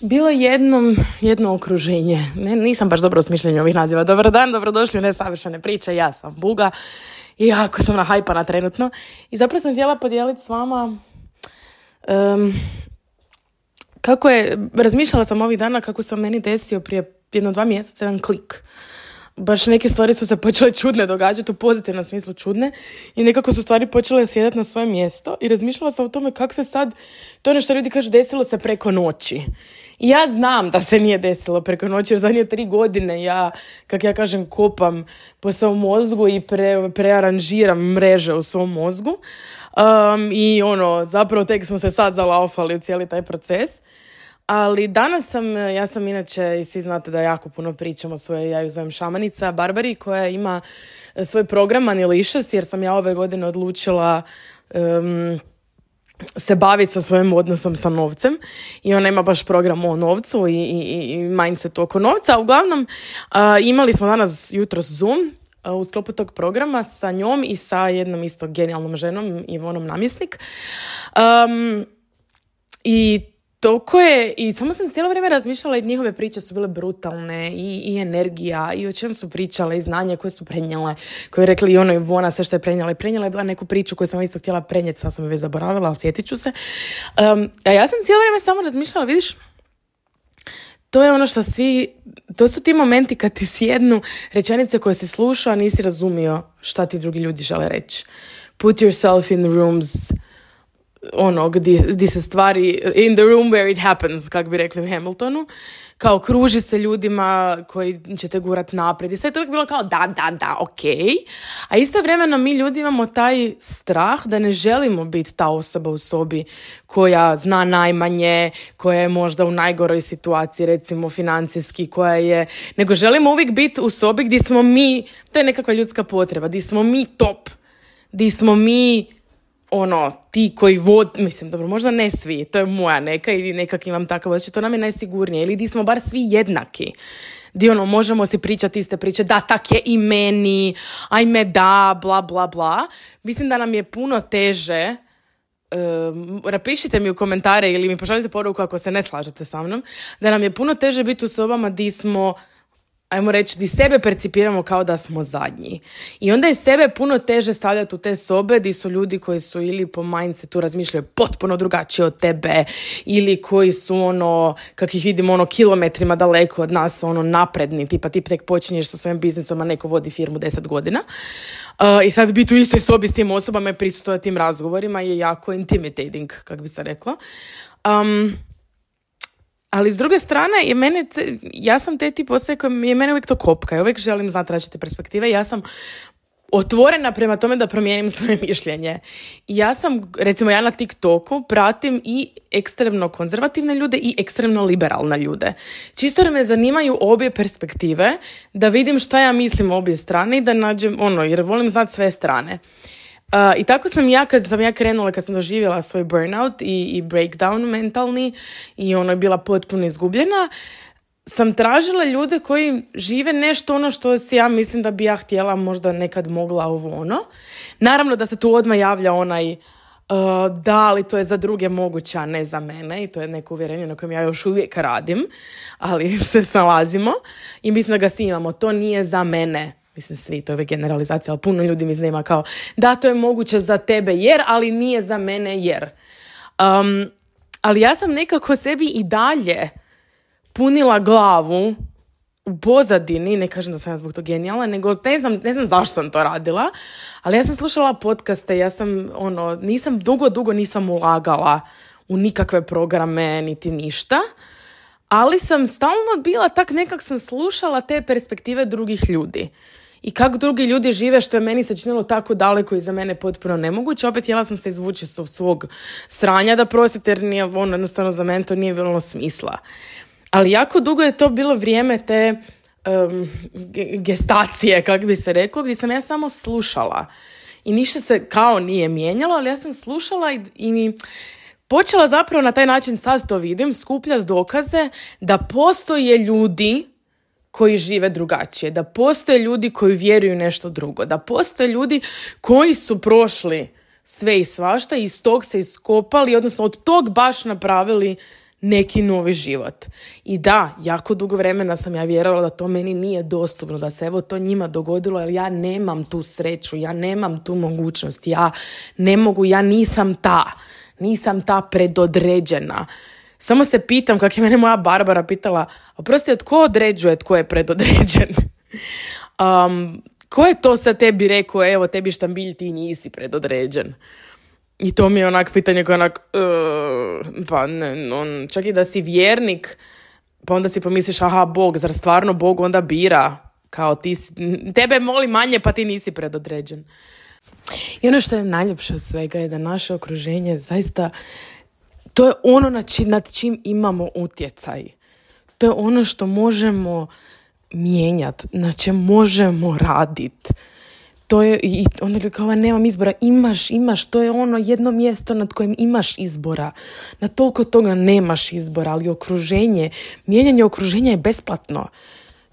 Bilo je jednom, jedno okruženje. Ne, nisam baš dobro u ovih naziva. Dobar dan, dobrodošli u Nesavršene priče. Ja sam Buga i jako sam nahajpana trenutno. I zapravo sam htjela podijeliti s vama kako je, razmišljala sam ovih dana kako se meni desio prije jedno dva mjeseca jedan klik baš neke stvari su se počele čudne događati, u pozitivnom smislu čudne i nekako su stvari počele sjedati na svoje mjesto i razmišljala sam o tome kako se sad, to nešto što ljudi kažu desilo se preko noći. I ja znam da se nije desilo preko noći jer zadnje tri godine ja, kak ja kažem, kopam po svom mozgu i pre, prearanžiram mreže u svom mozgu um, i ono, zapravo tek smo se sad zalaofali u cijeli taj proces. Ali danas sam, ja sam inače, i svi znate da jako puno pričam o svojoj, ja ju zovem šamanica, Barbari, koja ima e, svoj program Manilicious, jer sam ja ove godine odlučila se baviti sa svojim odnosom sa novcem i ona ima baš program o novcu i, i, i mindset oko novca. Uglavnom, imali smo danas jutro Zoom e, u sklopu tog programa sa njom i sa jednom isto genijalnom ženom, Ivonom Namjesnik. Um, I toliko je, i samo sam cijelo vrijeme razmišljala i njihove priče su bile brutalne i, i energija i o čem su pričale i znanje koje su prenijele, koje je rekli i ono i Vona sve što je prenijela i prenijela je bila neku priču koju sam isto htjela prenijeti, sad sam je već zaboravila, ali sjetit ću se. Um, a ja sam cijelo vrijeme samo razmišljala, vidiš, to je ono što svi, to su ti momenti kad ti sjednu rečenice koje si slušao, a nisi razumio šta ti drugi ljudi žele reći. Put yourself in rooms ono, gdje, se stvari, in the room where it happens, kako bi rekli u Hamiltonu, kao kruži se ljudima koji ćete gurat naprijed i sve je to uvijek bilo kao da, da, da, ok. A istovremeno mi ljudi imamo taj strah da ne želimo biti ta osoba u sobi koja zna najmanje, koja je možda u najgoroj situaciji, recimo financijski, koja je, nego želimo uvijek biti u sobi gdje smo mi, to je nekakva ljudska potreba, gdje smo mi top, gdje smo mi ono, ti koji vod, mislim, dobro, možda ne svi, to je moja neka i nekak imam takav osjećaj, to nam je najsigurnije, ili di smo bar svi jednaki. Di ono, možemo si pričati iste priče, da, tak je i meni, ajme da, bla, bla, bla. Mislim da nam je puno teže rapišite mi u komentare ili mi pošaljite poruku ako se ne slažete sa mnom, da nam je puno teže biti u sobama di smo ajmo reći, di sebe percipiramo kao da smo zadnji. I onda je sebe puno teže stavljati u te sobe di su ljudi koji su ili po mindsetu razmišljaju potpuno drugačije od tebe ili koji su ono, kak ih vidimo ono kilometrima daleko od nas, ono napredni, tipa ti tek počinješ sa svojim biznisom, a neko vodi firmu deset godina. Uh, I sad biti u istoj sobi s tim osobama i prisutovati tim razgovorima je jako intimidating, kak bi se rekla. Um, ali s druge strane, je mene ja sam te tip osobe je mene uvijek to kopka. Ja uvijek želim znati različite perspektive. Ja sam otvorena prema tome da promijenim svoje mišljenje. Ja sam, recimo ja na TikToku pratim i ekstremno konzervativne ljude i ekstremno liberalne ljude. Čisto da me zanimaju obje perspektive, da vidim šta ja mislim obje strane i da nađem ono, jer volim znati sve strane. I tako sam ja, kad sam ja krenula, kad sam doživjela svoj burnout i, i breakdown mentalni i ona je bila potpuno izgubljena, sam tražila ljude koji žive nešto ono što si ja mislim da bi ja htjela možda nekad mogla ovo ono. Naravno da se tu odmah javlja onaj e, da li to je za druge moguće, a ne za mene i to je neko uvjerenje na kojem ja još uvijek radim, ali se snalazimo i mislim da ga svi imamo. To nije za mene mislim svi, to je generalizacija, ali puno ljudi mi znima kao da to je moguće za tebe jer, ali nije za mene jer. Um, ali ja sam nekako sebi i dalje punila glavu u pozadini, ne kažem da sam ja zbog toga genijala, nego ne znam, ne znam zašto sam to radila, ali ja sam slušala podcaste, ja sam, ono, nisam, dugo, dugo nisam ulagala u nikakve programe, niti ništa, ali sam stalno bila tak nekak sam slušala te perspektive drugih ljudi i kako drugi ljudi žive što je meni se činilo tako daleko i za mene potpuno nemoguće. Opet jela sam se izvući su svog sranja da prostite jer nije, ono jednostavno za mene to nije bilo smisla. Ali jako dugo je to bilo vrijeme te gestacije, kako bi se reklo, gdje sam ja samo slušala. I ništa se kao nije mijenjalo, ali ja sam slušala i, i počela zapravo na taj način, sad to vidim, skupljati dokaze da postoje ljudi koji žive drugačije, da postoje ljudi koji vjeruju nešto drugo, da postoje ljudi koji su prošli sve i svašta i iz tog se iskopali, odnosno od tog baš napravili neki novi život. I da, jako dugo vremena sam ja vjerovala da to meni nije dostupno, da se evo to njima dogodilo, jer ja nemam tu sreću, ja nemam tu mogućnost, ja ne mogu, ja nisam ta, nisam ta predodređena. Samo se pitam, kak je mene moja Barbara pitala, oprosti, tko određuje tko je predodređen? um, ko je to sa tebi rekao, evo, tebi štambilj, ti nisi predodređen? I to mi je onak pitanje koje onak, eh, pa ne, on, čak i da si vjernik, pa onda si pomisliš, aha, Bog, zar stvarno Bog onda bira? Kao ti, tebe moli manje, pa ti nisi predodređen. I ono što je najljepše od svega je da naše okruženje zaista to je ono nad, čim imamo utjecaj. To je ono što možemo mijenjati, na čem možemo raditi. To je, i onda kao, nemam izbora, imaš, imaš, to je ono jedno mjesto nad kojim imaš izbora. Na toliko toga nemaš izbora, ali okruženje, mijenjanje okruženja je besplatno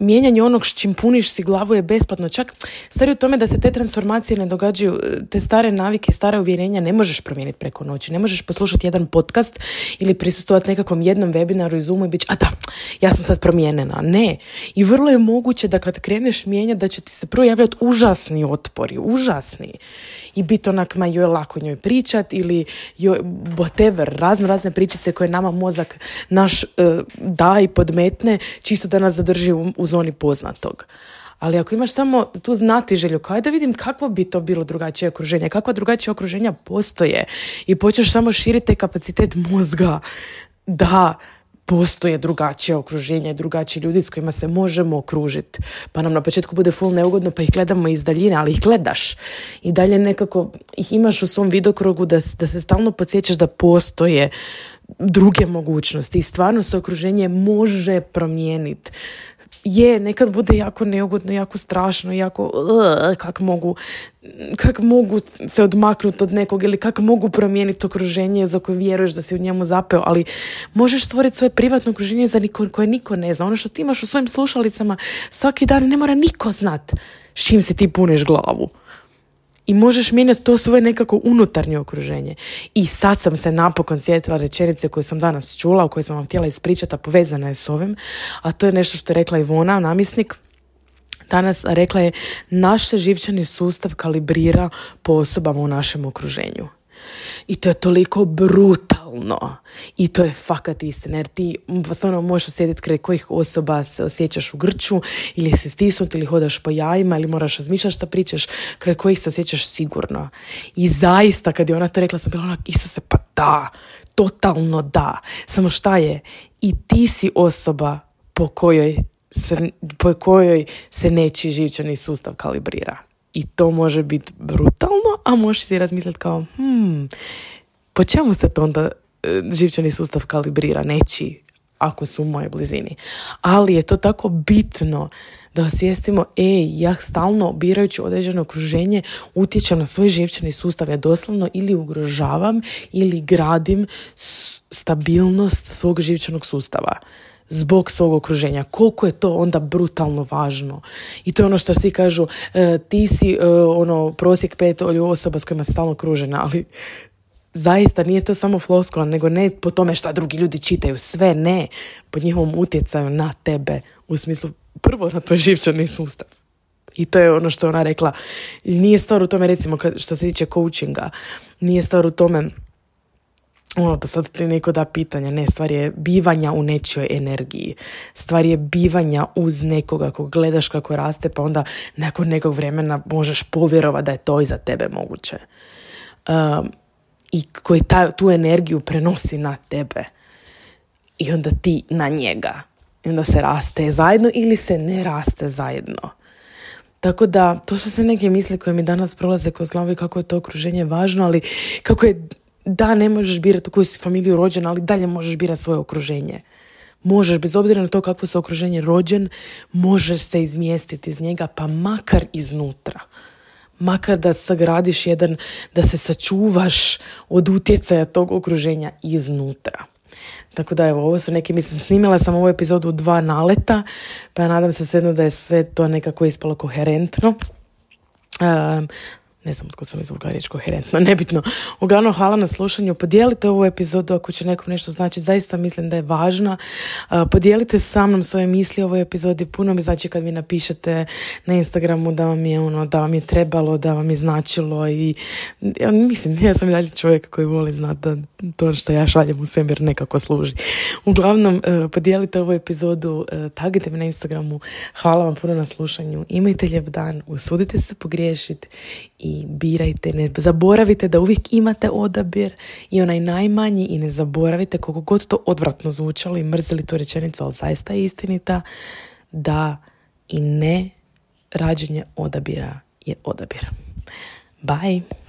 mijenjanje onog s čim puniš si glavu je besplatno. Čak stvari u tome da se te transformacije ne događaju, e, te stare navike, stare uvjerenja ne možeš promijeniti preko noći. Ne možeš poslušati jedan podcast ili prisustovati nekakvom jednom webinaru izumu Zoomu i biti, a da, ja sam sad promijenena. Ne. I vrlo je moguće da kad kreneš mijenjati da će ti se prvo javljati užasni otpori, užasni. I biti onak, ma joj, lako njoj pričat ili joj, whatever, razno razne pričice koje nama mozak naš e, da i podmetne, čisto da nas zadrži u zoni poznatog. Ali ako imaš samo tu znati želju, kao da vidim kakvo bi to bilo drugačije okruženje, kakva drugačija okruženja postoje i počneš samo širiti kapacitet mozga da postoje drugačije okruženje, drugačiji ljudi s kojima se možemo okružiti. Pa nam na početku bude full neugodno, pa ih gledamo iz daljine, ali ih gledaš. I dalje nekako ih imaš u svom vidokrogu da, da se stalno podsjećaš da postoje druge mogućnosti i stvarno se okruženje može promijeniti je, nekad bude jako neugodno, jako strašno, jako kak mogu, kak mogu se odmaknuti od nekog ili kak mogu promijeniti okruženje za koje vjeruješ da si u njemu zapeo, ali možeš stvoriti svoje privatno okruženje za niko, koje niko ne zna. Ono što ti imaš u svojim slušalicama svaki dan ne mora niko znat s čim si ti puniš glavu i možeš mijenjati to svoje nekako unutarnje okruženje. I sad sam se napokon sjetila rečenice koju sam danas čula, o kojoj sam vam htjela ispričati, a povezana je s ovim, a to je nešto što je rekla Ivona, namisnik, Danas rekla je, naš se živčani sustav kalibrira po osobama u našem okruženju. I to je toliko brutalno realno. I to je fakat istina, jer ti stvarno možeš osjetiti kraj kojih osoba se osjećaš u grču, ili se stisnut, ili hodaš po jajima, ili moraš razmišljati što pričaš, kraj kojih se osjećaš sigurno. I zaista, kad je ona to rekla, sam bila ona, Isuse, pa da, totalno da. Samo šta je, i ti si osoba po kojoj se, po kojoj se neći živčani sustav kalibrira. I to može biti brutalno, a možeš si razmisliti kao, hmm, po čemu se to onda e, živčani sustav kalibrira Neći, ako su u mojoj blizini. Ali je to tako bitno da osvijestimo, ej, ja stalno birajući određeno okruženje utječem na svoj živčani sustav. Ja doslovno ili ugrožavam ili gradim stabilnost svog živčanog sustava zbog svog okruženja. Koliko je to onda brutalno važno. I to je ono što svi kažu, e, ti si e, ono prosjek pet osoba s kojima si stalno okružena, ali zaista nije to samo floskula, nego ne po tome šta drugi ljudi čitaju, sve ne, po njihovom utjecaju na tebe, u smislu prvo na tvoj živčani sustav. I to je ono što ona rekla. Nije stvar u tome, recimo, što se tiče coachinga, nije stvar u tome ono da sad ti neko da pitanja, ne, stvar je bivanja u nečoj energiji, stvar je bivanja uz nekoga ko gledaš kako raste, pa onda nakon nekog vremena možeš povjerovati da je to i za tebe moguće. Ehm, i koji ta, tu energiju prenosi na tebe i onda ti na njega i onda se raste zajedno ili se ne raste zajedno. Tako da, to su se neke misli koje mi danas prolaze kroz glavu i kako je to okruženje važno, ali kako je, da, ne možeš birati u koju si familiju rođen, ali dalje možeš birati svoje okruženje. Možeš, bez obzira na to kakvo se okruženje rođen, možeš se izmijestiti iz njega, pa makar iznutra makar da sagradiš jedan, da se sačuvaš od utjecaja tog okruženja iznutra. Tako da evo, ovo su neke, mislim, snimila sam ovu epizodu dva naleta, pa nadam se svejedno da je sve to nekako ispalo koherentno. Um, ne znam tko sam izvukla riječ koherentno, nebitno. Uglavnom, hvala na slušanju. Podijelite ovu epizodu ako će nekom nešto znači. Zaista mislim da je važna. Uh, podijelite sa mnom svoje misli o ovoj epizodi. Puno mi znači kad mi napišete na Instagramu da vam je ono, da vam je trebalo, da vam je značilo i ja, mislim, ja sam i dalje čovjek koji voli znati da to što ja šaljem u svemir nekako služi. Uglavnom, uh, podijelite ovu epizodu, uh, tagite me na Instagramu. Hvala vam puno na slušanju. Imajte lijep dan, usudite se pogriješiti i birajte, ne zaboravite da uvijek imate odabir i onaj najmanji i ne zaboravite koliko god to odvratno zvučalo i mrzili tu rečenicu, ali zaista je istinita da i ne rađenje odabira je odabir. Bye!